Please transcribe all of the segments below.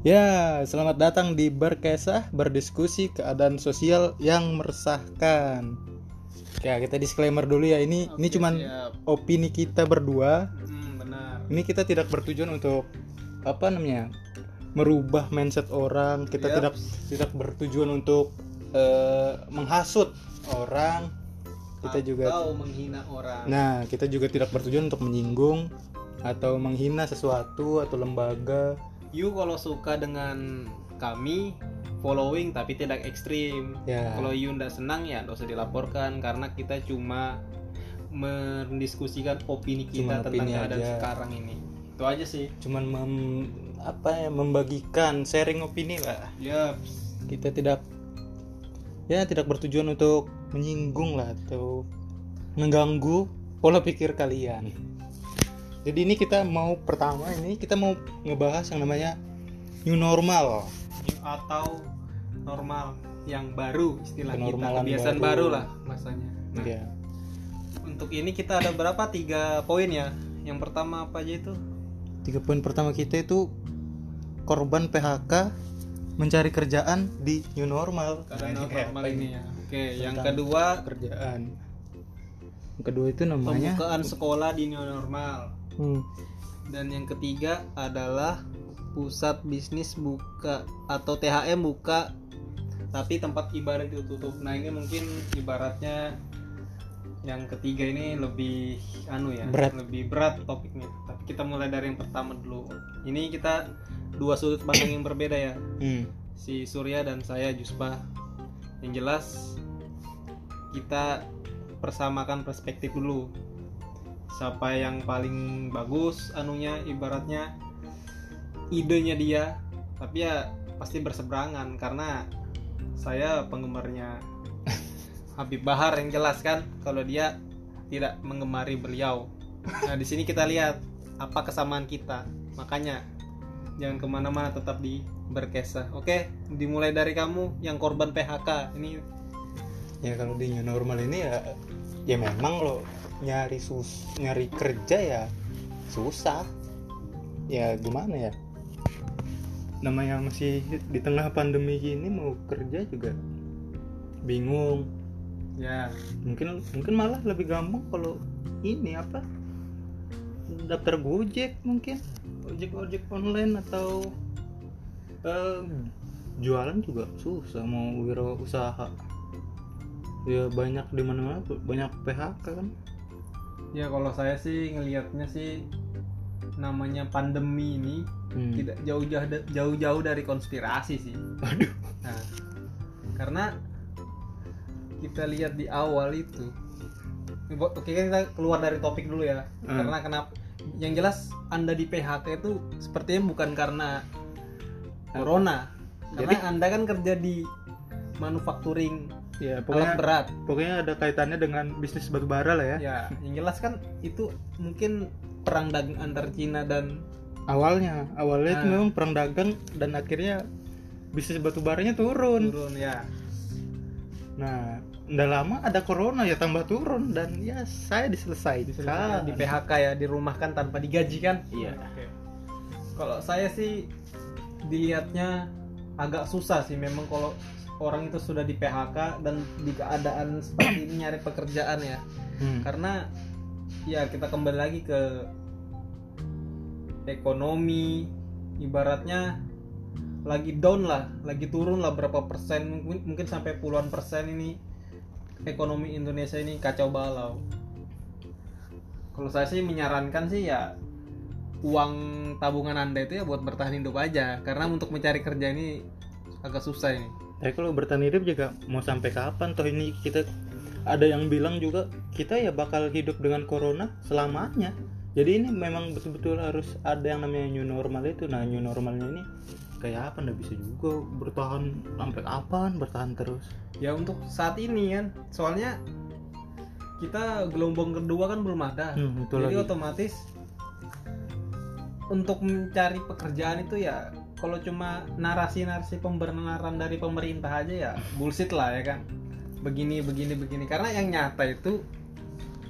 Ya, selamat datang di Berkesah berdiskusi keadaan sosial yang meresahkan. Ya, kita disclaimer dulu ya. Ini ini Oke, cuman siap. opini kita berdua. Hmm, benar. Ini kita tidak bertujuan untuk apa namanya? merubah mindset orang. Kita Yap. tidak tidak bertujuan untuk eh, menghasut orang. Kita juga Atau menghina orang. Nah, kita juga tidak bertujuan untuk menyinggung atau menghina sesuatu atau lembaga. You kalau suka dengan kami following tapi tidak ekstrim. Ya. Kalau you ndak senang ya nggak usah dilaporkan karena kita cuma mendiskusikan opini kita Cuma tentang opini keadaan aja. sekarang ini. Itu aja sih. cuman mem- apa ya membagikan sharing opini lah Ya, kita tidak ya tidak bertujuan untuk menyinggung lah atau mengganggu pola pikir kalian jadi ini kita mau pertama ini kita mau ngebahas yang namanya new normal atau normal yang baru istilah kita kebiasaan baru. baru, lah masanya. Nah, ya untuk ini kita ada berapa tiga poin ya. Yang pertama apa aja itu? tiga poin pertama kita itu korban PHK mencari kerjaan di new normal Keadaan Nah, normal ini ya. Oke, yang kedua kerjaan yang kedua itu namanya pembukaan sekolah di new normal. Hmm. Dan yang ketiga adalah pusat bisnis buka atau THM buka tapi tempat ibadah ditutup. Nah, ini mungkin ibaratnya yang ketiga ini lebih anu ya, Berat. lebih berat topiknya. Tapi kita mulai dari yang pertama dulu. Ini kita dua sudut pandang yang berbeda ya. Hmm. Si Surya dan saya Juspa. Yang jelas kita persamakan perspektif dulu. Siapa yang paling bagus anunya ibaratnya idenya dia, tapi ya pasti berseberangan karena saya penggemarnya Habib Bahar yang jelas kan kalau dia tidak menggemari beliau. Nah di sini kita lihat apa kesamaan kita. Makanya jangan ke mana-mana tetap di berkesah. Oke, dimulai dari kamu yang korban PHK. Ini ya kalau di new normal ini ya ya memang lo nyari sus nyari kerja ya susah. Ya gimana ya? Namanya masih di tengah pandemi gini mau kerja juga bingung. Ya. Mungkin mungkin malah lebih gampang kalau ini apa daftar gojek mungkin. Ojek ojek online atau eh, jualan juga susah mau wirausaha ya banyak di mana mana banyak PHK kan ya kalau saya sih ngelihatnya sih namanya pandemi ini Hmm. tidak jauh-jauh jauh-jauh dari konspirasi sih. Aduh. Nah, karena kita lihat di awal itu, oke kita keluar dari topik dulu ya. Hmm. Karena kenapa? Yang jelas anda di PHK itu sepertinya bukan karena corona, karena Jadi- anda kan kerja di manufacturing ya alat pokoknya berat. pokoknya ada kaitannya dengan bisnis batu bara lah ya Ya, yang jelas kan itu mungkin perang dagang antar Cina dan awalnya awalnya itu Nah. memang perang dagang dan akhirnya bisnis batu baranya turun turun ya. nah udah lama ada corona ya tambah turun dan ya saya diselesaikan Diselesaikan di PHK ya dirumahkan tanpa digaji kan Iya. Oke. kalau saya sih dilihatnya agak susah sih memang kalau orang itu sudah di PHK dan di keadaan seperti ini nyari pekerjaan ya. Hmm. karena ya kita kembali lagi ke ekonomi ibaratnya lagi down lah lagi turun lah berapa persen mungkin, mungkin sampai puluhan persen ini ekonomi Indonesia ini kacau balau. Kalau saya sih menyarankan sih ya uang tabungan anda itu ya buat bertahan hidup aja. Karena untuk mencari kerja ini agak susah ini Tapi kalau bertahan hidup juga mau sampai kapan toh ini kita ada yang bilang juga kita ya bakal hidup dengan corona selamanya. Jadi ini memang betul-betul harus ada yang namanya new normal itu. Nah new normalnya ini kayak apa? Nggak bisa juga bertahan sampai kapan bertahan terus. ya untuk saat ini kan soalnya kita gelombang kedua kan belum ada Hmm, jadi lagi. otomatis untuk mencari pekerjaan itu ya kalau cuma narasi-narasi pembenaran dari pemerintah aja ya bullshit lah ya kan. Begini begini begini. Karena yang nyata itu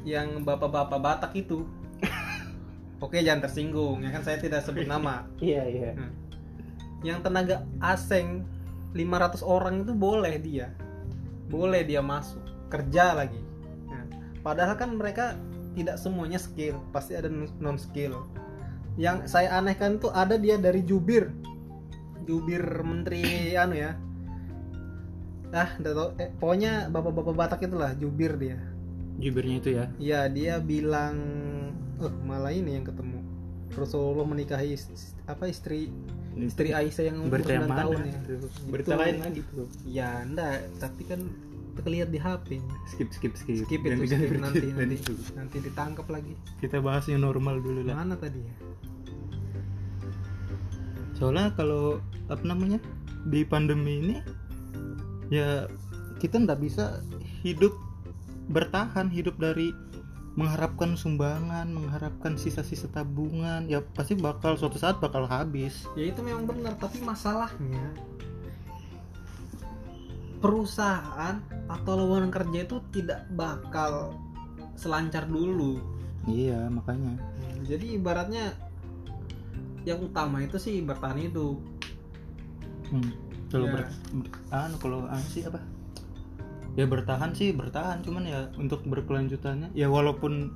yang bapak-bapak Batak itu. Oke jangan tersinggung ya kan? Saya tidak sebut nama. Iya iya. Hmm. yang tenaga asing 500 orang itu boleh dia. Boleh dia masuk kerja lagi. Nah, padahal kan mereka tidak semuanya skill pasti ada non skill yang saya anehkan tuh ada dia dari jubir jubir menteri anu ya. Ah tahu. Eh, pokoknya bapak-bapak Batak itulah jubir dia. Jubirnya itu ya? Ya dia bilang eh malah ini yang ketemu. Rasulullah menikahi apa istri istri Aisyah yang umur berita yang 9 mana tahun ya. itu? berita lain lagi tuh. Ya enggak tapi kan terlihat di HP skip skip skip. Skip itu skip. nanti nanti, nanti ditangkap lagi. Kita bahas yang normal dulu lah. Mana tadi ya soalnya kalau apa namanya di pandemi ini ya kita nggak bisa hidup bertahan hidup dari mengharapkan sumbangan mengharapkan sisa-sisa tabungan ya pasti bakal suatu saat bakal habis. Ya itu memang benar tapi masalahnya perusahaan atau lowongan kerja itu tidak bakal selancar dulu. Iya makanya. Jadi ibaratnya yang utama itu sih bertahan hidup hmm. kalau Ya. ber, ber- anu kalau anu sih apa ya bertahan sih bertahan cuman ya untuk berkelanjutannya ya walaupun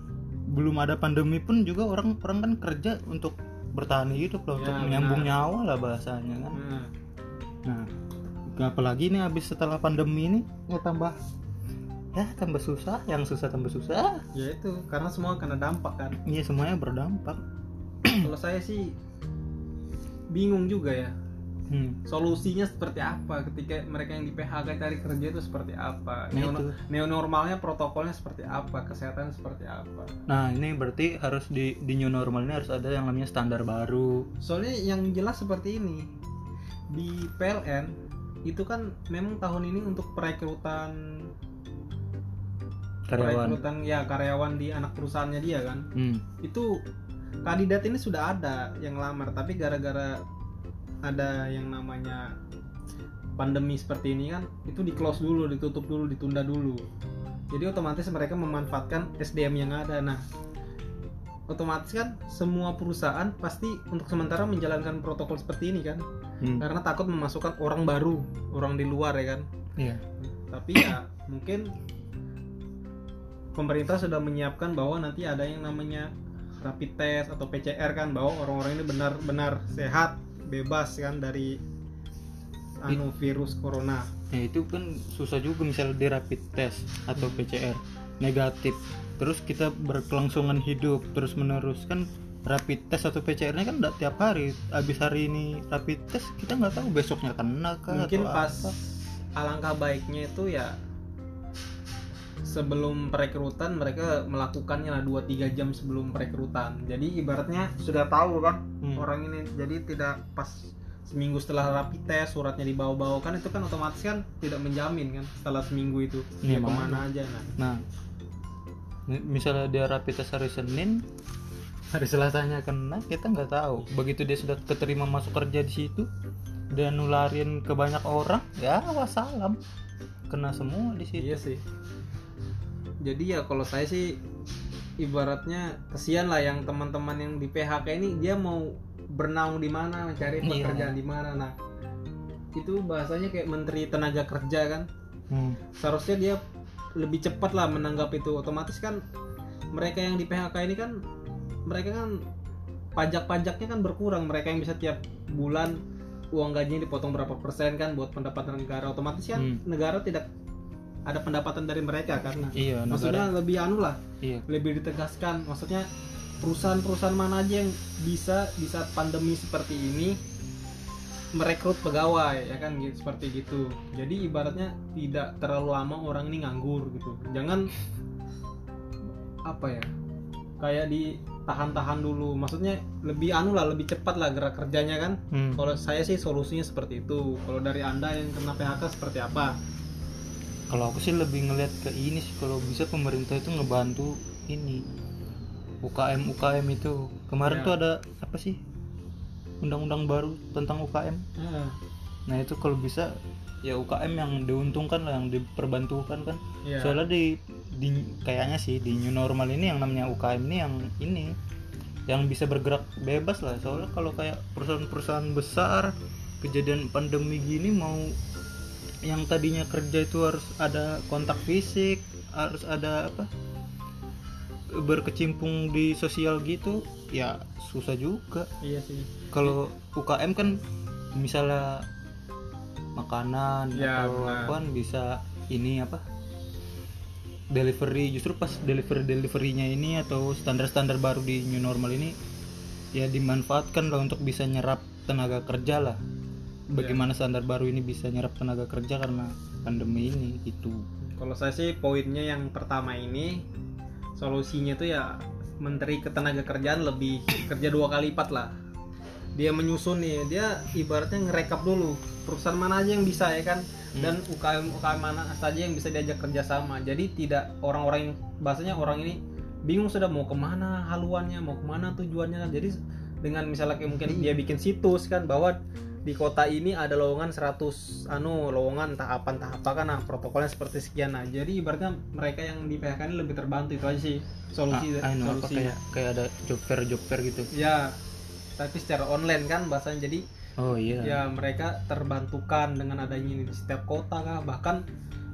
belum ada pandemi pun juga orang orang kan kerja untuk bertahan hidup loh Ya, untuk benar. nyambung nyawa lah bahasanya kan nah, nah apalagi nih habis setelah pandemi ini ya tambah ya tambah susah yang susah tambah susah ya itu karena semua kena dampak kan iya semuanya berdampak kalau saya sih bingung juga ya. Hmm. solusinya seperti apa? Ketika mereka yang di PHK cari kerja itu seperti apa? Nah, neo, itu. neo normalnya protokolnya seperti apa? Kesehatan seperti apa? Nah ini berarti harus di di new normal ini harus ada yang namanya standar baru. Soalnya yang jelas seperti ini. Di PLN itu kan memang tahun ini untuk perekrutan karyawan. perekrutan ya karyawan di anak perusahaannya dia kan. Hmm. itu kandidat ini sudah ada yang lamar tapi gara-gara ada yang namanya pandemi seperti ini kan itu di close dulu ditutup dulu ditunda dulu jadi otomatis mereka memanfaatkan SDM yang ada nah otomatis kan semua perusahaan pasti untuk sementara menjalankan protokol seperti ini kan Hmm. karena takut memasukkan orang baru orang di luar ya kan Iya. tapi ya mungkin pemerintah sudah menyiapkan bahwa nanti ada yang namanya rapid test atau PCR kan bahwa orang-orang ini benar-benar sehat bebas kan dari anu virus corona Ya itu kan susah juga misalnya di rapid test atau PCR negatif. Terus kita berkelangsungan hidup terus menerus kan rapid test atau PCR-nya kan enggak tiap hari. Habis hari ini rapid test kita nggak tahu besoknya kena kah mungkin atau pas apa. alangkah baiknya itu ya sebelum perekrutan mereka melakukannya lah 2-3 jam sebelum perekrutan jadi ibaratnya sudah tahu kan Hmm. orang ini jadi tidak pas seminggu setelah rapid test suratnya dibawa-bawa kan itu kan otomatis kan tidak menjamin kan setelah seminggu itu Iya, dia ke mana aja nah Nah, mi- misalnya dia rapid test hari Senin, hari Selasanya kena, kita nggak tahu. Begitu dia sudah keterima masuk kerja di situ dan nularin ke banyak orang, ya wassalam. Kena semua di situ. iya sih jadi ya kalau saya sih ibaratnya kesian lah yang teman-teman yang di PHK ini dia mau bernaung di mana mencari Iya. pekerjaan di mana nah itu bahasanya kayak menteri tenaga kerja kan Hmm. seharusnya dia lebih cepat lah menanggapi itu otomatis kan mereka yang di PHK ini kan mereka kan pajak-pajaknya kan berkurang mereka yang bisa tiap bulan uang gajinya dipotong berapa persen kan buat pendapatan negara otomatis kan Hmm. negara tidak ada pendapatan dari mereka karena Iya, maksudnya negara. lebih anu lah Iya. lebih ditegaskan. Maksudnya perusahaan-perusahaan mana aja yang bisa di saat pandemi seperti ini merekrut pegawai ya kan gitu seperti gitu. Jadi ibaratnya tidak terlalu lama orang ini nganggur gitu. Jangan apa ya kayak ditahan-tahan dulu. Maksudnya lebih anu lah lebih cepat lah gerak kerjanya kan. Hmm. kalau saya sih solusinya seperti itu. Kalau dari anda yang kena PHK seperti apa Kalau aku sih lebih ngeliat ke ini sih kalau bisa pemerintah itu ngebantu ini UKM UKM itu. Kemarin Ya. tuh ada apa sih? Undang-undang baru tentang UKM. Nah, itu kalau bisa ya UKM yang diuntungkan lah yang diperbantukan kan. ya Soalnya di, di kayaknya sih di new normal ini yang namanya UKM ini yang ini yang bisa bergerak bebas lah. Soalnya kalau kayak perusahaan-perusahaan besar kejadian pandemi gini mau yang tadinya kerja itu harus ada kontak fisik harus ada apa berkecimpung di sosial gitu ya susah juga. Iya sih. Kalau UKM kan misalnya makanan Ya, atau benar. apa bisa ini apa delivery. Justru pas delivery deliverynya ini atau standar standar baru di new normal ini ya dimanfaatkan lah untuk bisa nyerap tenaga kerja lah bagaimana standar baru ini bisa nyerap tenaga kerja karena pandemi ini gitu. Kalau saya sih poinnya yang pertama ini solusinya tuh ya menteri ketenaga kerjaan lebih kerja dua kali lipat lah. Dia menyusun nih dia ibaratnya ngerekap dulu perusahaan mana aja yang bisa ya kan? Dan UKM UKM mana saja yang bisa diajak kerjasama. Jadi tidak orang-orang yang bahasanya orang ini bingung sudah mau ke mana haluannya mau ke mana tujuannya. Jadi dengan misalnya kayak mungkin dia bikin situs kan bahwa di kota ini ada lowongan 100 anu lowongan entah apa entah apa kan nah protokolnya seperti sekian. Nah jadi ibaratnya mereka yang di PHK ini lebih terbantu itu aja sih solusi Ah, anu, apa solusi kayak kayak ada job fair job fair gitu? Ya tapi secara online kan bahasanya. Jadi oh iya. ya mereka terbantukan dengan adanya ini di setiap kota kah. Bahkan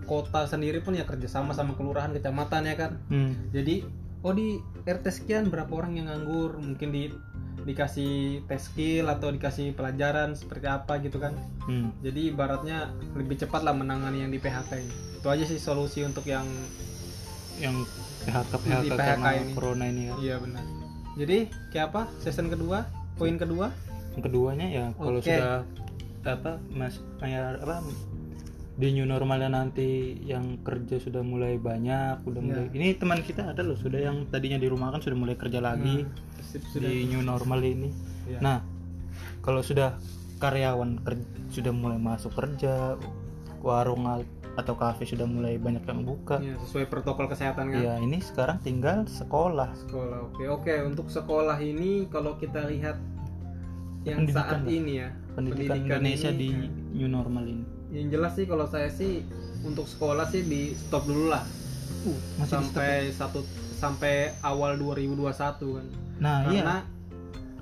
kota sendiri pun ya kerjasama sama kelurahan kecamatan ya kan. Hmm. jadi oh di RT sekian berapa orang yang nganggur? Mungkin di dikasih tes skill atau dikasih pelajaran seperti apa gitu kan. Hmm. jadi ibaratnya lebih cepat lah menangani yang di PHK ini. Itu aja sih solusi untuk yang yang PHK PHK, Di PHK karena ini. corona ini ya. Iya benar. Jadi kayak apa? Season kedua? Poin kedua? Yang keduanya ya kalau Oke. sudah apa mas kayak apa di new normalnya nanti yang kerja sudah mulai banyak udah Ya. mulai ini teman kita ada loh sudah yang tadinya di rumah kan sudah mulai kerja lagi. Nah, sip, sudah. di new normal ini. Iya. nah kalau sudah karyawan ker- sudah mulai masuk kerja warung atau kafe sudah mulai banyak yang buka. Iya, sesuai protokol kesehatan kan? Ya ini sekarang tinggal sekolah. Sekolah oke. Oke untuk sekolah ini kalau kita lihat yang Pendidikan saat lah. ini ya pendidikan, Indonesia ini, di eh, new normal ini. Yang jelas sih kalau saya sih untuk sekolah sih di stop dulu lah. Uh, masih di stop ya? sampai satu sampai awal 2021 kan. Nah iya. Karena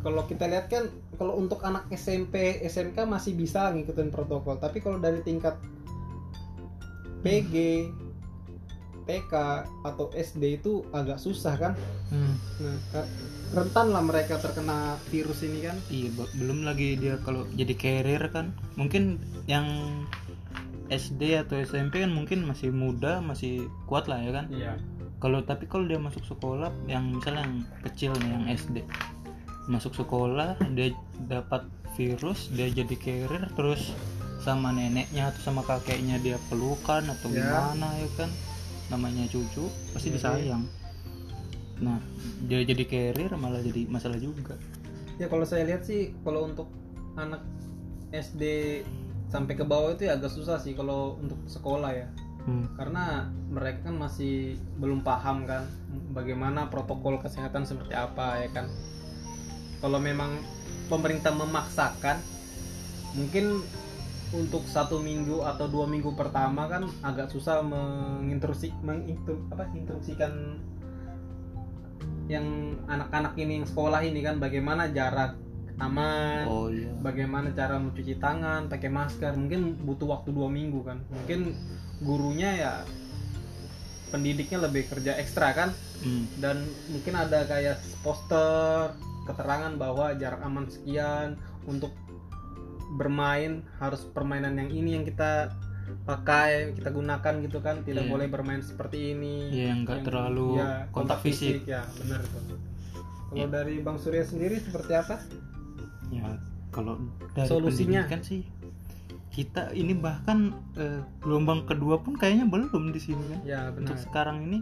kalau kita lihat kan kalau untuk anak SMP SMK masih bisa ngikutin protokol. Tapi kalau dari tingkat PG TK atau SD itu agak susah kan? Hmm. nah, rentan lah mereka terkena virus ini kan. Iya, be- belum lagi dia kalau jadi carrier kan, mungkin yang SD atau SMP kan mungkin masih muda, masih kuat lah ya kan. iya Kalau tapi kalau dia masuk sekolah, yang misalnya yang kecil nih, yang SD, masuk sekolah dia dapat virus, dia jadi carrier, terus sama neneknya atau sama kakeknya dia pelukan atau Ya. gimana ya kan, namanya cucu pasti Iya, disayang. Nah, dia jadi carrier malah jadi masalah juga. ya kalau saya lihat sih kalau untuk anak SD sampai ke bawah itu ya agak susah sih kalau untuk sekolah ya Hmm. karena mereka kan masih belum paham kan bagaimana protokol kesehatan seperti apa ya kan kalau memang pemerintah memaksakan mungkin untuk satu minggu atau dua minggu pertama kan agak susah menginstruksi mengintru, apa instruksikan yang anak-anak ini yang sekolah ini kan bagaimana jarak aman Oh iya. bagaimana cara mencuci tangan pakai masker mungkin butuh waktu dua minggu kan mungkin gurunya ya pendidiknya lebih kerja ekstra kan Hmm. dan mungkin ada kayak poster keterangan bahwa jarak aman sekian untuk bermain harus permainan yang ini yang kita pakai kita gunakan gitu kan tidak Iya. boleh bermain seperti ini Iya, yang nggak terlalu ya, kontak fisik. ya benar itu kalau Iya. dari bang Surya sendiri seperti apa Ya, kalau dari Solusinya? pendidikan sih kita ini bahkan eh, gelombang kedua pun kayaknya belum di sini kan. ya benar Untuk sekarang ini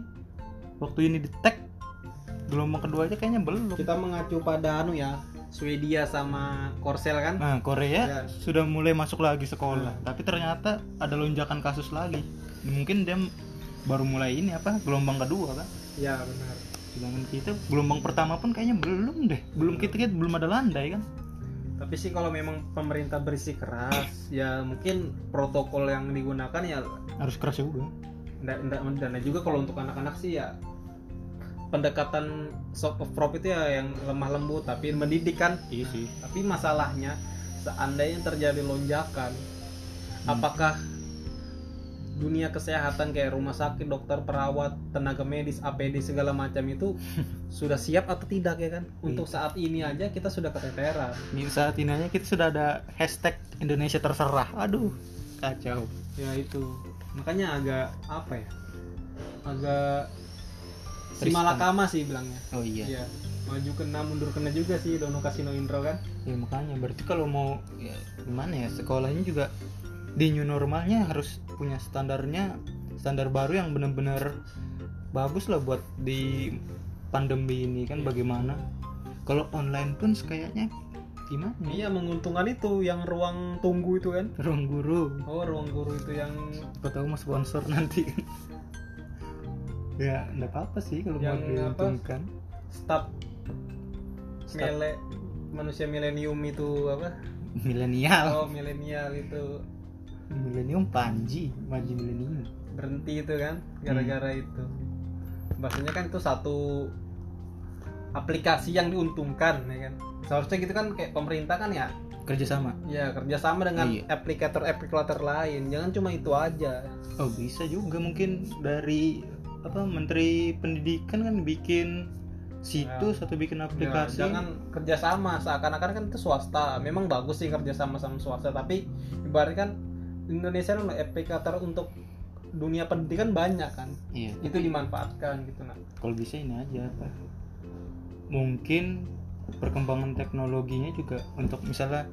waktu ini tag gelombang kedua aja kayaknya belum. kita mengacu pada anu ya Swedia sama Korsel kan Nah, Korea Ya. sudah mulai masuk lagi sekolah, Nah. tapi ternyata ada lonjakan kasus lagi. Mungkin dia baru mulai ini apa gelombang kedua kan. ya benar Sedangkan kita gelombang pertama pun kayaknya belum deh. Belum kita kita belum ada landai kan. Tapi sih kalau memang pemerintah bersih keras ya mungkin protokol yang digunakan ya Harus keras juga. ndak ndak dan juga kalau untuk anak-anak sih ya pendekatan soft of prop itu ya yang lemah lembut tapi mendidik kan Iya sih. tapi masalahnya seandainya terjadi lonjakan apakah dunia kesehatan kayak rumah sakit dokter perawat tenaga medis APD segala macam itu sudah siap atau tidak ya kan? Untuk saat ini aja kita sudah keteteran. Ini saat ini aja kita sudah ada hashtag Indonesia terserah. Aduh, kacau. ya itu. Makanya agak apa ya? Agak si malakama sih bilangnya. Oh iya. Iya. maju kena mundur kena juga sih Dono Kasino Indro kan. Ya makanya. Berarti kalau mau ya, gimana ya sekolahnya juga di new normalnya harus punya standarnya standar baru yang benar-benar bagus lah buat di pandemi ini kan bagaimana? Kalau online pun kayaknya gimana? Ya? iya menguntungkan itu yang ruang tunggu itu kan. Ruang guru. Oh ruang guru itu yang kau tahu mas sponsor nanti. Ya enggak apa-apa sih kalau mau Yang diuntungkan Staf. mele manusia milenium itu apa? Milenial. Oh milenial itu milenium panji maju milenium berhenti itu kan gara-gara itu. Bahasanya kan itu satu aplikasi yang diuntungkan ya kan? Seharusnya gitu kan kayak pemerintah kan ya? Kerjasama. Ya kerjasama dengan Iya. aplikator-aplikator lain. Jangan cuma itu aja. Oh bisa juga mungkin dari apa Menteri Pendidikan kan bikin situs atau bikin Ya, aplikasi. jangan kerjasama. Seakan-akan kan itu swasta. Memang bagus sih kerjasama sama swasta tapi ibaratnya kan Indonesia kan aplikator untuk dunia pendidikan banyak kan Iya. itu dimanfaatkan gitu nah Kalau bisa ini aja apa? Mungkin perkembangan teknologinya juga untuk misalnya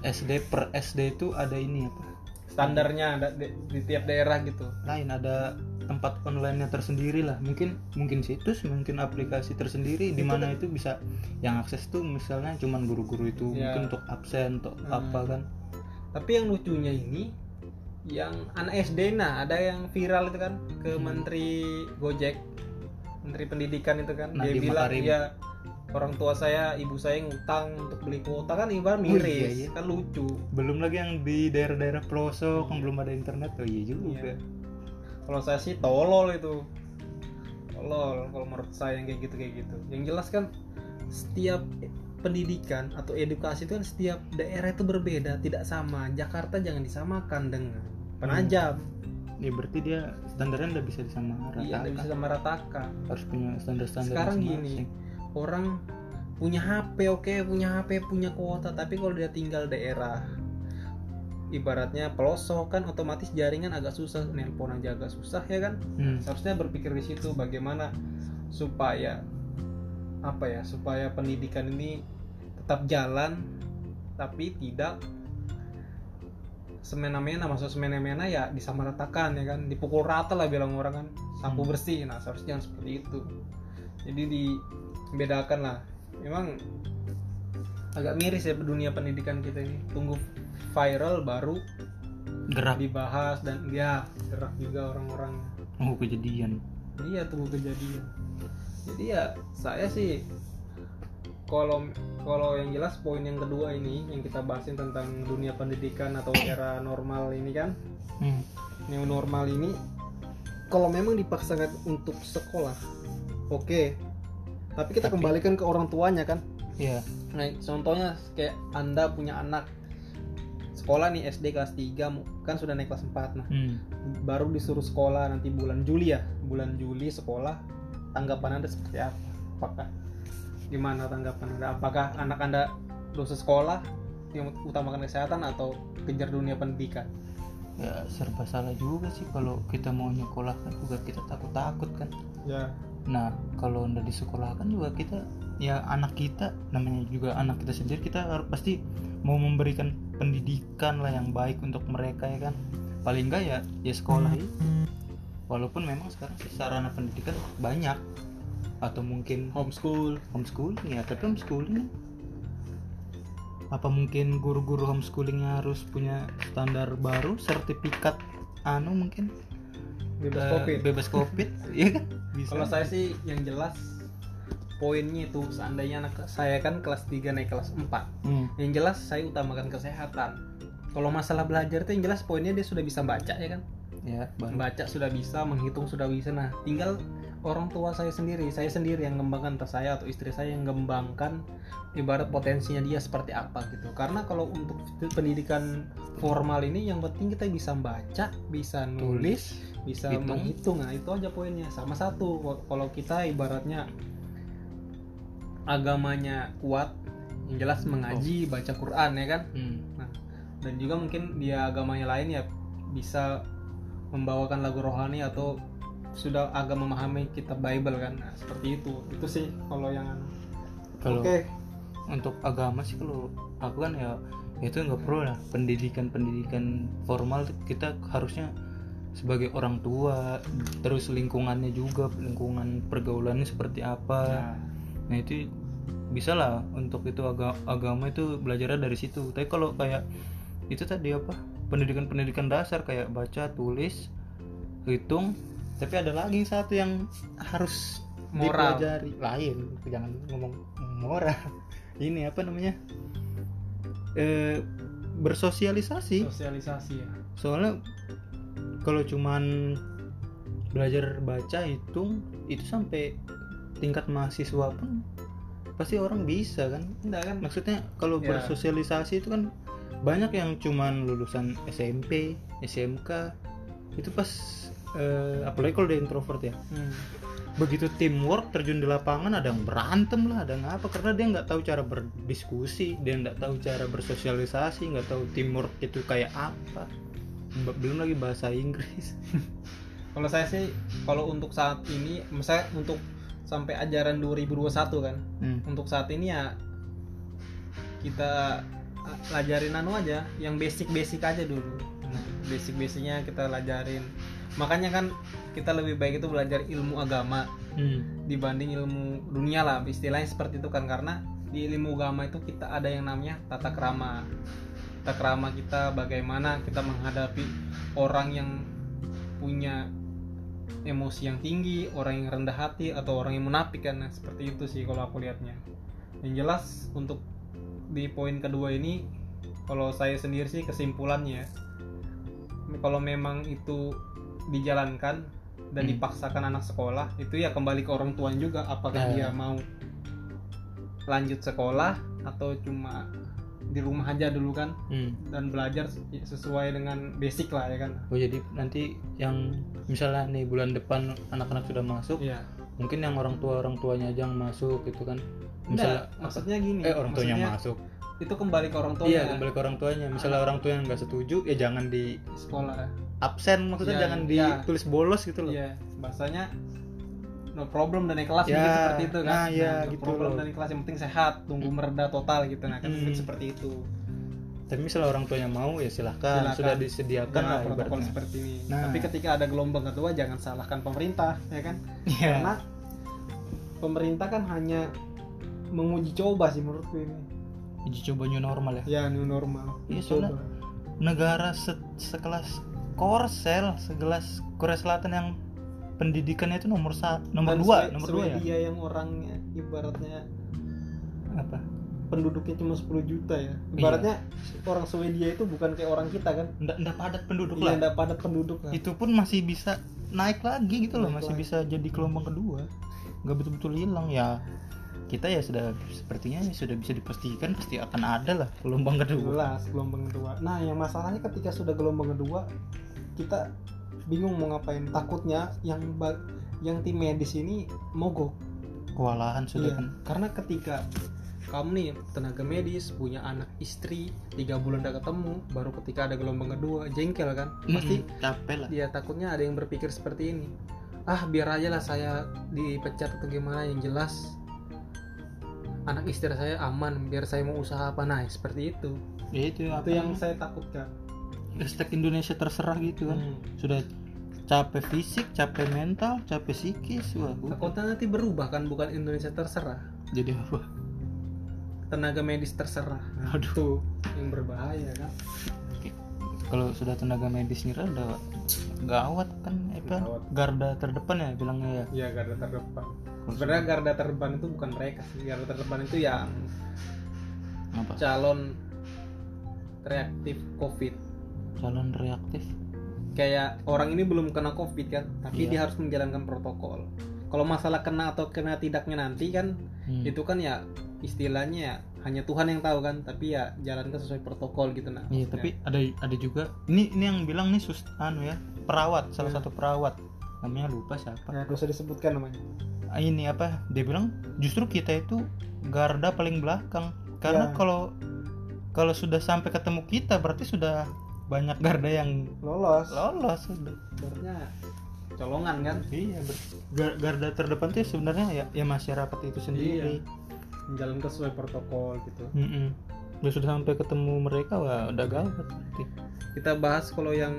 SD per SD itu ada ini apa? standarnya ada di, di tiap daerah gitu Lain ada tempat online-nya tersendiri lah. Mungkin mungkin situs, mungkin aplikasi tersendiri di mana itu bisa yang akses tuh misalnya cuman guru-guru itu Ya. mungkin untuk absen atau Hmm. apa kan. tapi yang lucunya ini yang anak SD nah ada yang viral itu kan ke Hmm. menteri Gojek menteri pendidikan itu kan dia bilang Makarim. ya orang tua saya ibu saya ngutang untuk beli kuota kan ibarat Oh, iya, miris iya. kan lucu belum lagi yang di daerah-daerah pelosok yang belum ada internet oh iya juga Iya. kalau saya sih tolol itu tolol kalau menurut saya yang kayak gitu kayak gitu yang jelas kan setiap pendidikan atau edukasi itu kan setiap daerah itu berbeda tidak sama Jakarta jangan disamakan dengan Penajam. Ya berarti dia standarnya udah bisa disamaratakan. Iya nggak bisa samaratakan harus punya standar-standar sekarang masing-masing. gini orang punya HP oke punya HP punya kuota tapi kalau dia tinggal daerah ibaratnya pelosok kan otomatis jaringan agak susah nelpon aja agak susah ya kan? Hmm. seharusnya berpikir di situ bagaimana supaya apa ya supaya pendidikan ini tetap jalan tapi tidak semena-mena maksud semena-mena ya disamaratakan ya kan? Dipukul rata lah bilang orang kan sapu Hmm. bersih. Nah seharusnya jangan seperti itu. Jadi dibedakan lah. Memang agak miris ya dunia pendidikan kita ini. Tunggu viral baru gerak. dibahas dan ya gerak juga orang-orang. Oh kejadian. Iya tunggu kejadian. Jadi ya saya sih kalau kalau yang jelas poin yang kedua ini yang kita bahasin tentang dunia pendidikan atau era normal ini kan? Hmm. new normal ini kalau memang dipaksakan untuk sekolah oke. Tapi kita Tapi- kembalikan ke orang tuanya kan? Ya nah contohnya kayak anda punya anak sekolah nih SD kelas 3 kan sudah naik kelas 4 nah. Hmm. baru disuruh sekolah nanti bulan Juli ya bulan Juli sekolah tanggapan anda seperti apa? Apakah gimana tanggapan anda? Apakah anak anda dosa sekolah yang utamakan kesehatan atau kejar dunia pendidikan? Ya serba salah juga sih kalau kita mau nyekolahkan juga kita takut-takut kan. Ya. Nah kalau udah disekolahkan juga kita ya anak kita namanya juga anak kita sendiri kita harus pasti mau memberikan pendidikan lah yang baik untuk mereka ya kan. Paling enggak ya ya sekolah itu. Walaupun memang sekarang sarana pendidikan banyak atau mungkin homeschool. homeschooling ya tapi homeschooling. Apa mungkin guru-guru homeschoolingnya harus punya standar baru sertifikat anu mungkin? Bebas eh, covid. bebas covid ya kan? Bisa. kalau saya sih yang jelas poinnya itu seandainya anak saya kan kelas 3 naik kelas 4 Hmm, yang jelas saya utamakan kesehatan. Kalau masalah belajar itu yang jelas poinnya dia sudah bisa baca ya kan? Ya baru. Membaca sudah bisa menghitung sudah bisa. Nah tinggal orang tua saya sendiri saya sendiri yang mengembangkan entah saya atau istri saya yang mengembangkan ibarat potensinya dia seperti apa gitu. Karena kalau untuk pendidikan formal ini yang penting kita bisa baca bisa nulis bisa Hitung. menghitung. Nah itu aja poinnya. Sama satu kalau kita ibaratnya agamanya kuat yang jelas mengaji baca Quran ya kan? Hmm. dan juga mungkin dia agamanya lain ya bisa membawakan lagu rohani atau sudah agak memahami kitab Bible kan. Nah, seperti itu. Itu sih kalau yang Kalau oke. untuk agama sih kalau aku kan ya itu nggak perlu lah. Pendidikan pendidikan formal kita harusnya sebagai orang tua terus lingkungannya juga lingkungan pergaulannya seperti apa. Nah, nah itu bisa lah untuk itu aga- agama itu belajarnya dari situ. Tapi kalau kayak itu tadi apa? Pendidikan pendidikan dasar kayak baca tulis hitung tapi ada lagi satu yang harus Moral. dipelajari. Lain jangan ngomong moral. Ini apa namanya? Eh bersosialisasi. Sosialisasi ya. Soalnya kalau cuman belajar baca hitung itu sampai tingkat mahasiswa pun pasti orang bisa kan? Enggak kan? Maksudnya kalau Ya. bersosialisasi itu kan banyak yang cuman lulusan SMP SMK itu pas eh, apalagi kalau dia introvert ya. Hmm. begitu teamwork terjun di lapangan ada yang berantem lah ada yang apa. Karena dia nggak tahu cara berdiskusi dia nggak tahu cara bersosialisasi nggak tahu teamwork itu kayak apa. Belum lagi bahasa Inggris. Kalau saya sih kalau untuk saat ini misalnya untuk sampai ajaran 2021 kan Hmm. untuk saat ini ya kita pelajarin anu aja yang basic-basic aja dulu. Basic-basicnya kita pelajarin makanya kan kita lebih baik itu belajar ilmu agama Hmm. dibanding ilmu dunia lah istilahnya seperti itu kan. Karena di ilmu agama itu kita ada yang namanya tata krama. Tata krama kita bagaimana kita menghadapi orang yang punya emosi yang tinggi orang yang rendah hati atau orang yang munafik kan. Nah, seperti itu sih kalau aku lihatnya yang jelas untuk di poin kedua ini kalau saya sendiri sih kesimpulannya kalau memang itu dijalankan dan Hmm. dipaksakan anak sekolah itu ya kembali ke orang tuanya juga apakah Ya. dia mau lanjut sekolah atau cuma di rumah aja dulu kan Hmm. dan belajar sesuai dengan basic lah ya kan Oh jadi nanti yang misalnya nih bulan depan anak-anak sudah masuk, iya mungkin yang orang tua orang tuanya aja yang masuk gitu kan. Misalnya maksudnya gini eh orang tuanya masuk. itu kembali ke orang tuanya Iya kembali ke orang tuanya. Misalnya orang tua yang nggak setuju, ya jangan di sekolah absen maksudnya Iya, jangan iya. ditulis bolos gitu loh. iya bahasanya no problem naik kelas Ya, mungkin seperti itu kan nah, iya, no gitu problem loh. naik kelas yang penting sehat tunggu mereda total gitu nah kan Hmm. seperti itu Tapi misalnya orang tuanya mau ya silahkan, Silakan. sudah disediakan Jangan lah protokol ibaratnya. seperti ini Nah. tapi ketika ada gelombang kedua jangan salahkan pemerintah ya kan Iya. karena pemerintah kan hanya menguji coba sih menurutku ini Uji coba new normal ya. ya new normal Iya, soalnya-. Negara se- sekelas Korsel, sekelas Korea Selatan yang pendidikannya itu nomor sa- nomor Dan dua, Swe- nomor dua ya. Yang orangnya ibaratnya Apa? penduduknya cuma 10 juta ya Iya. ibaratnya orang Swedia itu bukan kayak orang kita kan Nggak, nggak padat penduduk Iya, lah. nggak padat penduduk lah. Itu pun masih bisa naik lagi gitu loh, Naik masih lagi. bisa jadi gelombang kedua. Nggak betul-betul hilang ya. Kita ya sudah sepertinya ya sudah bisa dipastikan pasti akan ada lah gelombang kedua. jelas gelombang kedua nah yang masalahnya ketika sudah gelombang kedua kita bingung mau ngapain. Takutnya yang yang tim medis ini mogok. Kewalahan sudah. Iya, kan. karena ketika kamu nih tenaga medis punya anak istri tiga bulan udah ketemu baru ketika ada gelombang kedua jengkel kan? Pasti capek lah. dia takutnya ada yang berpikir seperti ini. Ah biar aja lah saya dipecat atau gimana yang jelas anak istri saya aman biar saya mau usaha apa. Nah seperti itu. Ya itu apa itu yang saya takutkan hashtag Indonesia terserah gitu kan. Hmm. Sudah capek fisik, capek mental, capek psikis, wah. takutnya nanti berubah kan bukan Indonesia terserah Jadi apa? tenaga medis terserah nah, Aduh. itu yang berbahaya kan Kalau sudah tenaga medis nyerah udah gawat kan apa Gawat. garda terdepan ya bilangnya ya. Iya garda terdepan sebenarnya garda terdepan itu bukan mereka sih garda terdepan itu yang Apa? calon reaktif covid Calon reaktif. kayak orang ini belum kena covid kan tapi Iya. dia harus menjalankan protokol kalau masalah kena atau kena tidaknya nanti kan Hmm. itu kan ya istilahnya ya hanya Tuhan yang tahu kan tapi ya jalankan sesuai protokol gitu nah Iya, tapi ada ada juga ini ini yang bilang nih sus anu ya perawat salah Ya. satu perawat namanya lupa siapa ya, gak usah disebutkan namanya Ah, ini apa dia bilang justru kita itu garda paling belakang karena Ya. kalau kalau sudah sampai ketemu kita berarti sudah banyak garda yang lolos. lolos. Ibaratnya colongan kan? Iya ber- gar- garda terdepan tuh sebenarnya ya ya masyarakat itu sendiri. Menjalankan sesuai protokol gitu. Mm-mm. Udah sudah sampai ketemu mereka wah udah gawat berarti. kita bahas kalau yang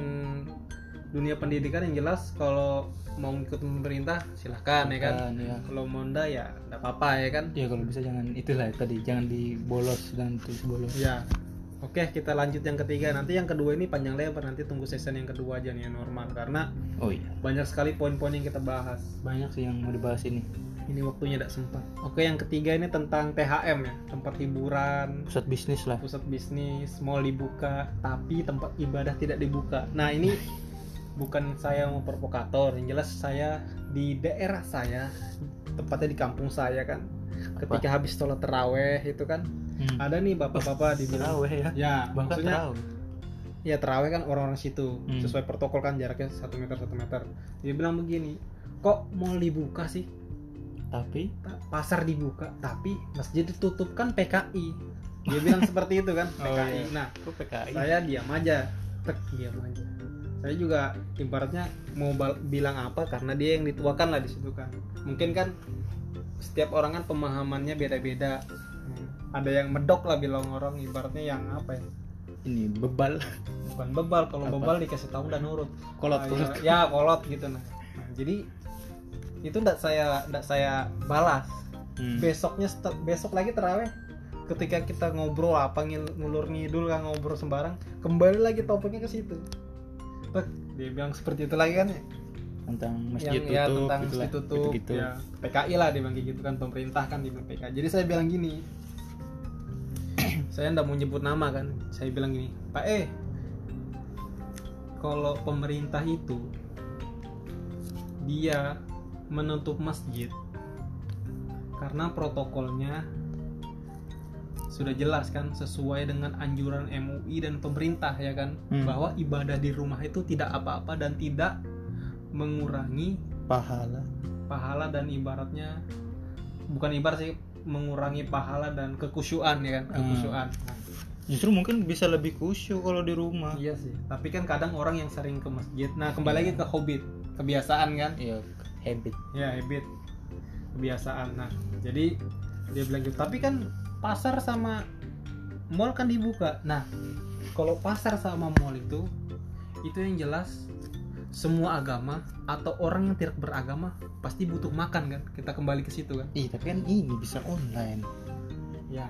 dunia pendidikan yang jelas kalau mau ikut pemerintah silahkan ya kan? Ya kalau mau enggak ya enggak apa-apa ya kan? Ya kalau bisa jangan itulah tadi jangan dibolos dan terus bolos. Ya oke kita lanjut yang ketiga. Nanti yang kedua ini panjang lebar. Nanti tunggu season yang kedua aja nih yang normal. Karena oh iya. banyak sekali poin-poin yang kita bahas. Banyak sih yang mau dibahas ini. Ini waktunya tidak sempat. Oke yang ketiga ini tentang THM ya. Tempat hiburan. Pusat bisnis lah. Pusat bisnis. Mall dibuka tapi tempat ibadah tidak dibuka. Nah ini bukan saya mau provokator. Yang jelas saya di daerah saya tepatnya di kampung saya kan ketika habis sholat teraweh itu kan hmm. ada nih bapak-bapak di terawih ya. Ya bahkan maksudnya terawih. Ya teraweh kan orang-orang situ. Hmm. sesuai protokol kan jaraknya satu meter satu meter. Dia bilang begini kok mall dibuka sih? Tapi? Ta- pasar dibuka tapi masjid ditutup kan PKI dia bilang seperti itu kan Oh, PKI iya. nah kok PKI saya diam aja. Tek diam aja. Saya juga ibaratnya mau bilang apa karena dia yang dituakan lah di situ kan. Mungkin kan setiap orang kan pemahamannya beda-beda. Ada yang medok lah bilang orang ibaratnya yang apa ya? Ini bebal. Bukan bebal kalau bebal dikasih tahu dan nurut. Kolot Ah, kolot. ya, ya kolot gitu nah, Nah, jadi itu ndak saya ndak saya balas. Hmm. besoknya besok lagi teraweh ketika kita ngobrol apa ngil- ngulur ngidul kan ngobrol sembarang kembali lagi topiknya ke situ. Dia bilang seperti itu lagi kan ya? Tentang masjid yang ya tutup tentang gitulah, masjid tutup gitu-gitu. ya. PKI lah dia bilang gitu kan pemerintah kan di PKI jadi saya bilang gini saya ndak mau nyebut nama kan saya bilang gini Pak eh kalau pemerintah itu dia menutup masjid karena protokolnya sudah jelas kan sesuai dengan anjuran MUI dan pemerintah ya kan Hmm. bahwa ibadah di rumah itu tidak apa-apa dan tidak mengurangi pahala pahala dan ibaratnya bukan ibarat sih mengurangi pahala dan kekusyuan ya kan? Hmm. kekusyuan Nah, justru mungkin bisa lebih khusyuk kalau di rumah. Iya sih. Tapi kan kadang orang yang sering ke masjid. Nah kembali lagi ke hobbit. Kebiasaan kan? Ya habit. Ya habit. Kebiasaan. Nah jadi dia bilang gitu. Tapi kan pasar sama mall kan dibuka. Nah kalau pasar sama mall itu itu yang jelas semua agama atau orang yang tidak beragama pasti butuh makan kan? Kita kembali ke situ kan? Ih, tapi kan ini bisa online. Ya.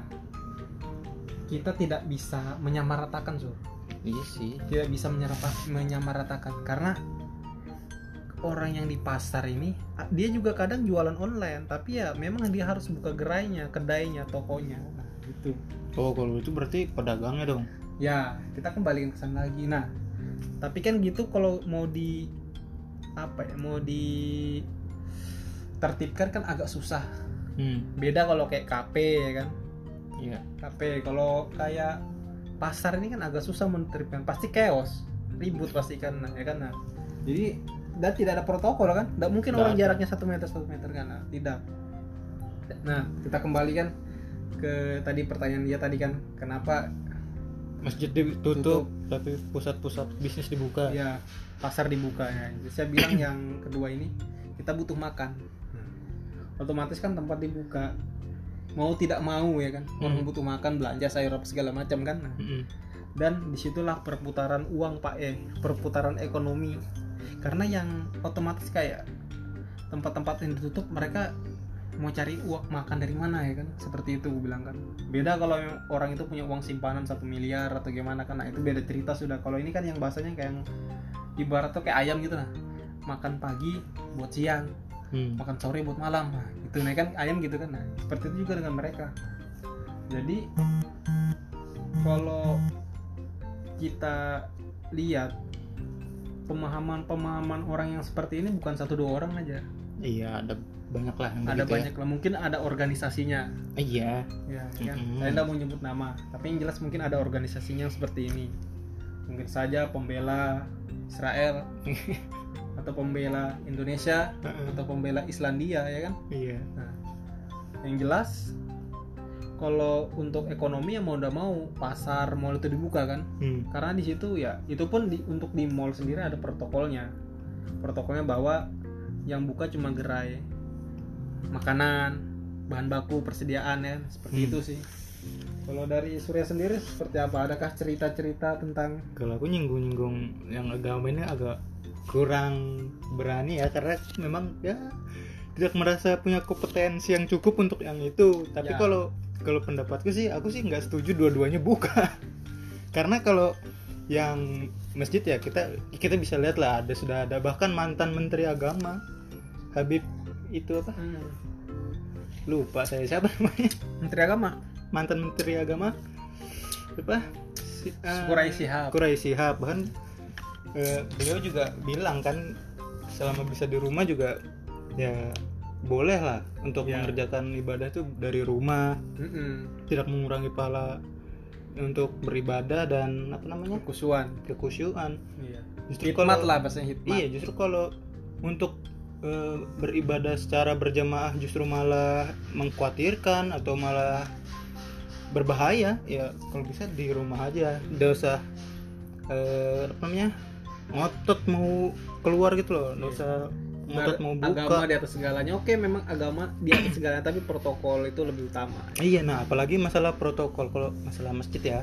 Kita tidak bisa menyamaratakan sur. Iya sih. Tidak bisa menyerapa- menyamaratakan. Karena orang yang di pasar ini dia juga kadang jualan online tapi ya memang dia harus buka gerainya kedainya tokonya. Nah gitu. Oh kalau itu berarti pedagangnya dong? Ya kita kembali ke sana lagi. Nah tapi kan gitu kalau mau di apa ya mau di tertibkan kan agak susah. Hmm. Beda kalau kayak KP ya kan? Iya. KP kalau kayak pasar ini kan agak susah menertibkan pasti chaos ribut pasti kan ya kan? Nah. jadi dan tidak ada protokol kan? Tidak mungkin orang ada. jaraknya satu meter satu meter kan? Nah, tidak. Nah kita kembalikan ke tadi pertanyaan dia tadi kan. Kenapa masjid ditutup tapi pusat-pusat bisnis dibuka. Ya pasar dibuka ya. Jadi saya bilang yang kedua ini kita butuh makan. Otomatis kan tempat dibuka. Mau tidak mau ya kan? Orang Hmm. butuh makan belanja sayur apa segala macam kan? Nah, Mm-mm. dan di situlah perputaran uang pak eh perputaran ekonomi. Karena yang otomatis kayak tempat-tempat yang ditutup mereka mau cari uang makan dari mana ya kan? Seperti itu gue bilang kan. Beda kalau orang itu punya uang simpanan satu miliar atau gimana kan. Nah itu beda cerita sudah. Kalau ini kan yang bahasanya kayak yang ibarat tuh kayak ayam gitu nah makan pagi buat siang Hmm. makan sore buat malam. Nah itu nah kan ayam gitu kan. Nah seperti itu juga dengan mereka. Jadi kalau kita lihat pemahaman-pemahaman orang yang seperti ini bukan satu dua orang aja. Iya ada banyak lah yang ada ya. banyak lah mungkin ada organisasinya. Iya. Ya kan Mm-mm. saya tidak mau nyebut nama tapi yang jelas mungkin ada organisasinya yang seperti ini. Mungkin saja pembela Israel atau pembela Indonesia atau pembela Islandia ya kan? Iya. Nah, yang jelas kalau untuk ekonomi ya mau udah mau pasar mall itu dibuka kan? Hmm. karena di situ ya itu pun di, untuk di mall sendiri ada protokolnya. Protokolnya bahwa yang buka cuma gerai makanan bahan baku persediaan ya. Seperti Hmm. itu sih. Kalau dari Surya sendiri seperti apa? Adakah cerita-cerita tentang kalau aku nyinggung-nyinggung yang agama ini agak kurang berani ya karena memang ya tidak merasa punya kompetensi yang cukup untuk yang itu. Tapi Ya. kalau kalau pendapatku sih aku sih nggak setuju dua-duanya buka. Karena kalau yang masjid ya kita kita bisa lihat lah ada sudah ada. Bahkan mantan menteri agama Habib itu apa? Lupa saya siapa namanya? Menteri Agama. Mantan menteri agama. Apa? Si, eh, Kurai Shihab. Kurai Shihab bahkan eh, beliau juga bilang kan selama bisa di rumah juga ya boleh lah untuk Ya. mengerjakan ibadah itu dari rumah. Mm-mm. tidak mengurangi pahala untuk beribadah dan apa namanya? Kusuan kekusyuan iya. Justru hikmat kalau lah bahasanya hikmat iya justru kalau untuk eh, beribadah secara berjamaah justru malah mengkhawatirkan atau malah berbahaya ya kalau bisa di rumah aja. Nggak usah eh, apa namanya ngotot mau keluar gitu loh. Nggak usah ngotot mau agama buka di atas segalanya. Oke memang agama di atas segalanya tapi protokol itu lebih utama. Iya nah apalagi masalah protokol. Kalau masalah masjid ya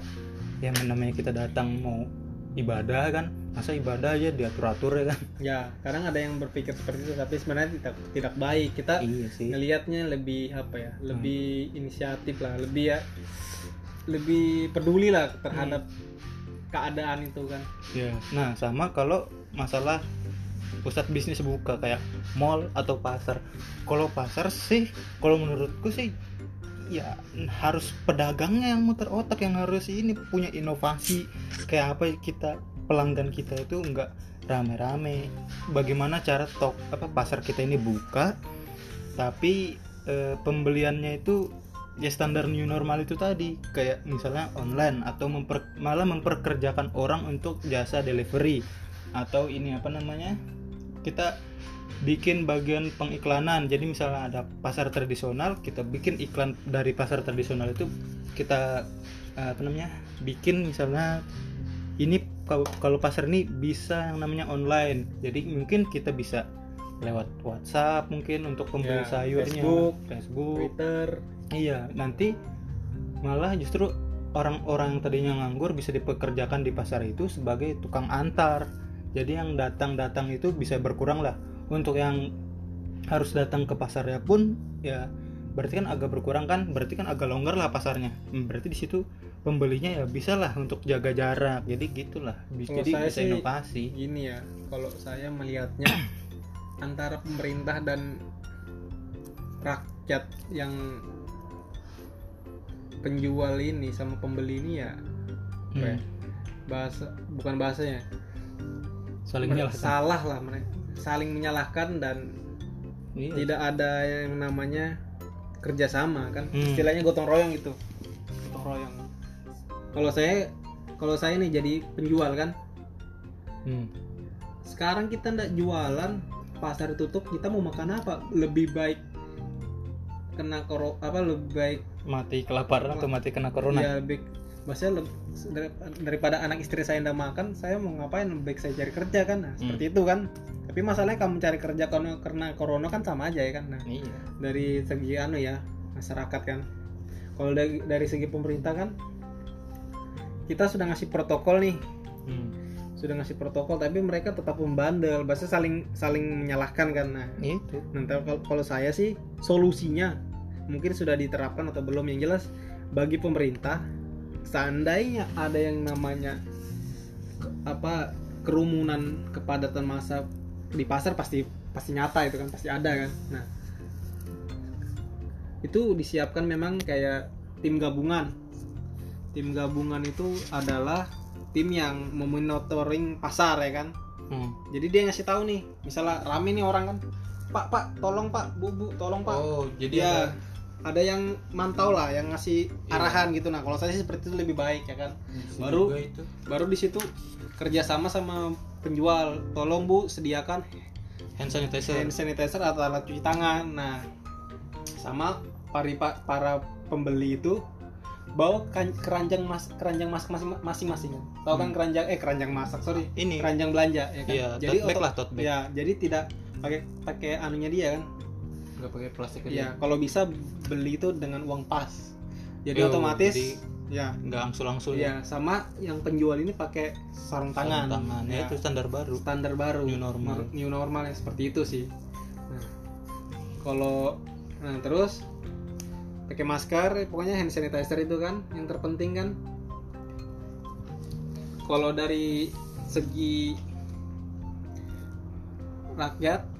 yang namanya kita datang mau ibadah kan masa ibadah aja diatur atur ya kan? Ya kadang ada yang berpikir seperti itu tapi sebenarnya tidak tidak baik. Kita iya sih. ngelihatnya lebih apa ya lebih inisiatif lah lebih ya lebih peduli lah terhadap keadaan itu kan. Ya. Nah, sama kalau masalah pusat bisnis buka kayak mall atau pasar. Kalau pasar sih, kalau menurutku sih ya harus pedagangnya yang muter otak yang harus ini punya inovasi. Kayak apa kita pelanggan kita itu enggak rame-rame. Bagaimana cara tok apa pasar kita ini buka tapi eh, pembeliannya itu ya standar new normal itu tadi. Kayak misalnya online atau memper, malah memperkerjakan orang untuk jasa delivery. Atau ini apa namanya kita bikin bagian pengiklanan jadi misalnya ada pasar tradisional kita bikin iklan dari pasar tradisional itu kita eh, apa namanya bikin misalnya ini kalau kalau pasar ini bisa yang namanya online jadi mungkin kita bisa lewat WhatsApp mungkin untuk pembeli Ya, sayurnya Facebook, Facebook Twitter Iya, nanti malah justru orang-orang yang tadinya nganggur bisa dipekerjakan di pasar itu sebagai tukang antar. Jadi yang datang-datang itu bisa berkurang lah. Untuk yang harus datang ke pasarnya pun ya berarti kan agak berkurang kan, berarti kan agak longgar lah pasarnya. Hmm, Berarti di situ pembelinya ya bisa lah untuk jaga jarak. Jadi gitulah. Bis- Kalau Jadi saya bisa sih- inovasi. gini ya kalau saya melihatnya antara pemerintah dan rakyat yang penjual ini sama pembeli ini ya ya, Hmm. bahasa bukan bahasanya Saling salah lah mereka saling menyalahkan dan Iya. tidak ada yang namanya kerjasama kan Hmm. istilahnya gotong royong itu gotong royong kalau saya kalau saya nih jadi penjual kan Hmm. sekarang kita ndak jualan pasar tutup kita mau makan apa lebih baik kena koro apa lebih baik Mati kelaparan atau mati kena corona? ya lebih maksudnya daripada anak istri saya ndak makan saya mau ngapain? Baik saya cari kerja kan? Nah, seperti itu kan. Tapi masalahnya kamu cari kerja karena karena corona kan sama aja ya kan? Nah Iya. dari segi anu ya masyarakat kan. Kalau dari dari segi pemerintah kan kita sudah ngasih protokol nih. Hmm. sudah ngasih protokol tapi mereka tetap membandel. Bahasa saling saling menyalahkan kan? Nah Itu. nanti kalau, kalau saya sih solusinya mungkin sudah diterapkan atau belum. Yang jelas bagi pemerintah seandainya ada yang namanya ke- apa kerumunan kepadatan massa di pasar pasti pasti nyata itu kan pasti ada kan. Nah itu disiapkan memang kayak tim gabungan. Tim gabungan itu adalah tim yang memonitoring pasar ya kan? Hmm. jadi dia ngasih tahu nih misalnya rame nih orang kan pak pak tolong pak bu bu tolong pak. Oh jadi ya. ada ada yang mantau lah yang ngasih Iya. arahan gitu. Nah kalau saya sih seperti itu lebih baik ya kan? Bisa baru- itu. baru di situ kerjasama sama penjual. Tolong bu sediakan hand sanitizer. hand sanitizer atau alat cuci tangan. Nah sama pari pa- para pembeli itu bawa kan- keranjang mas keranjang masak masing- masing-masing. Tahu kan Hmm. keranjang eh keranjang masak sorry ini. keranjang belanja ya kan? Iya jadi lah ya jadi tidak pakai pakai anunya dia kan nggak pakai plastik ya kalau bisa beli itu dengan uang pas. Jadi Yo, otomatis jadi ya. nggak angsul-angsul ya. sama yang penjual ini pakai sarung tangan. Sarung tangan. Ya Ya, itu standar baru. Standar baru. New normal. new normal yang seperti itu sih. Nah, kalau nah terus pakai masker pokoknya hand sanitizer itu kan yang terpenting kan. Kalau dari segi rakyat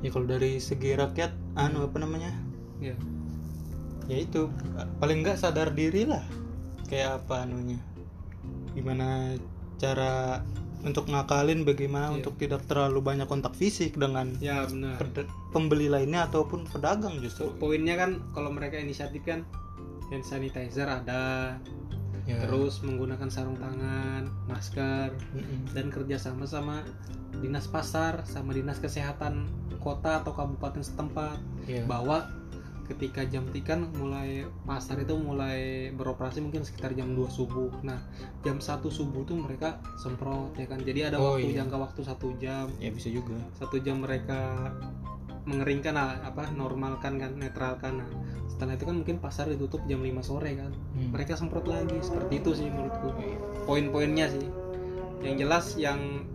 ya kalau dari segi rakyat anu apa namanya? Ya ya itu paling nggak sadar diri lah. Kayak apa anunya? Gimana cara untuk ngakalin bagaimana Iya. untuk tidak terlalu banyak kontak fisik dengan ya benar. pembeli lainnya ataupun pedagang justru. Poinnya kan kalau mereka inisiatif kan hand sanitizer ada ya. terus menggunakan sarung tangan masker Mm-mm. dan kerjasama sama dinas pasar sama dinas kesehatan kota atau kabupaten setempat ya. bahwa ketika jam tikan mulai pasar itu mulai beroperasi mungkin sekitar jam 2 subuh nah jam 1 subuh tuh mereka semprot ya kan jadi ada Oh, waktu iya. jangka waktu satu jam ya bisa juga satu jam mereka mengeringkan apa normalkan kan netralkan nah setelah itu kan mungkin pasar ditutup jam 5 sore kan. Hmm. mereka semprot lagi. Seperti itu sih menurutku. Poin-poinnya sih. Yang jelas yang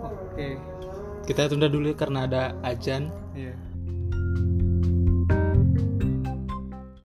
oke. Kita tunda dulu karena ada ajan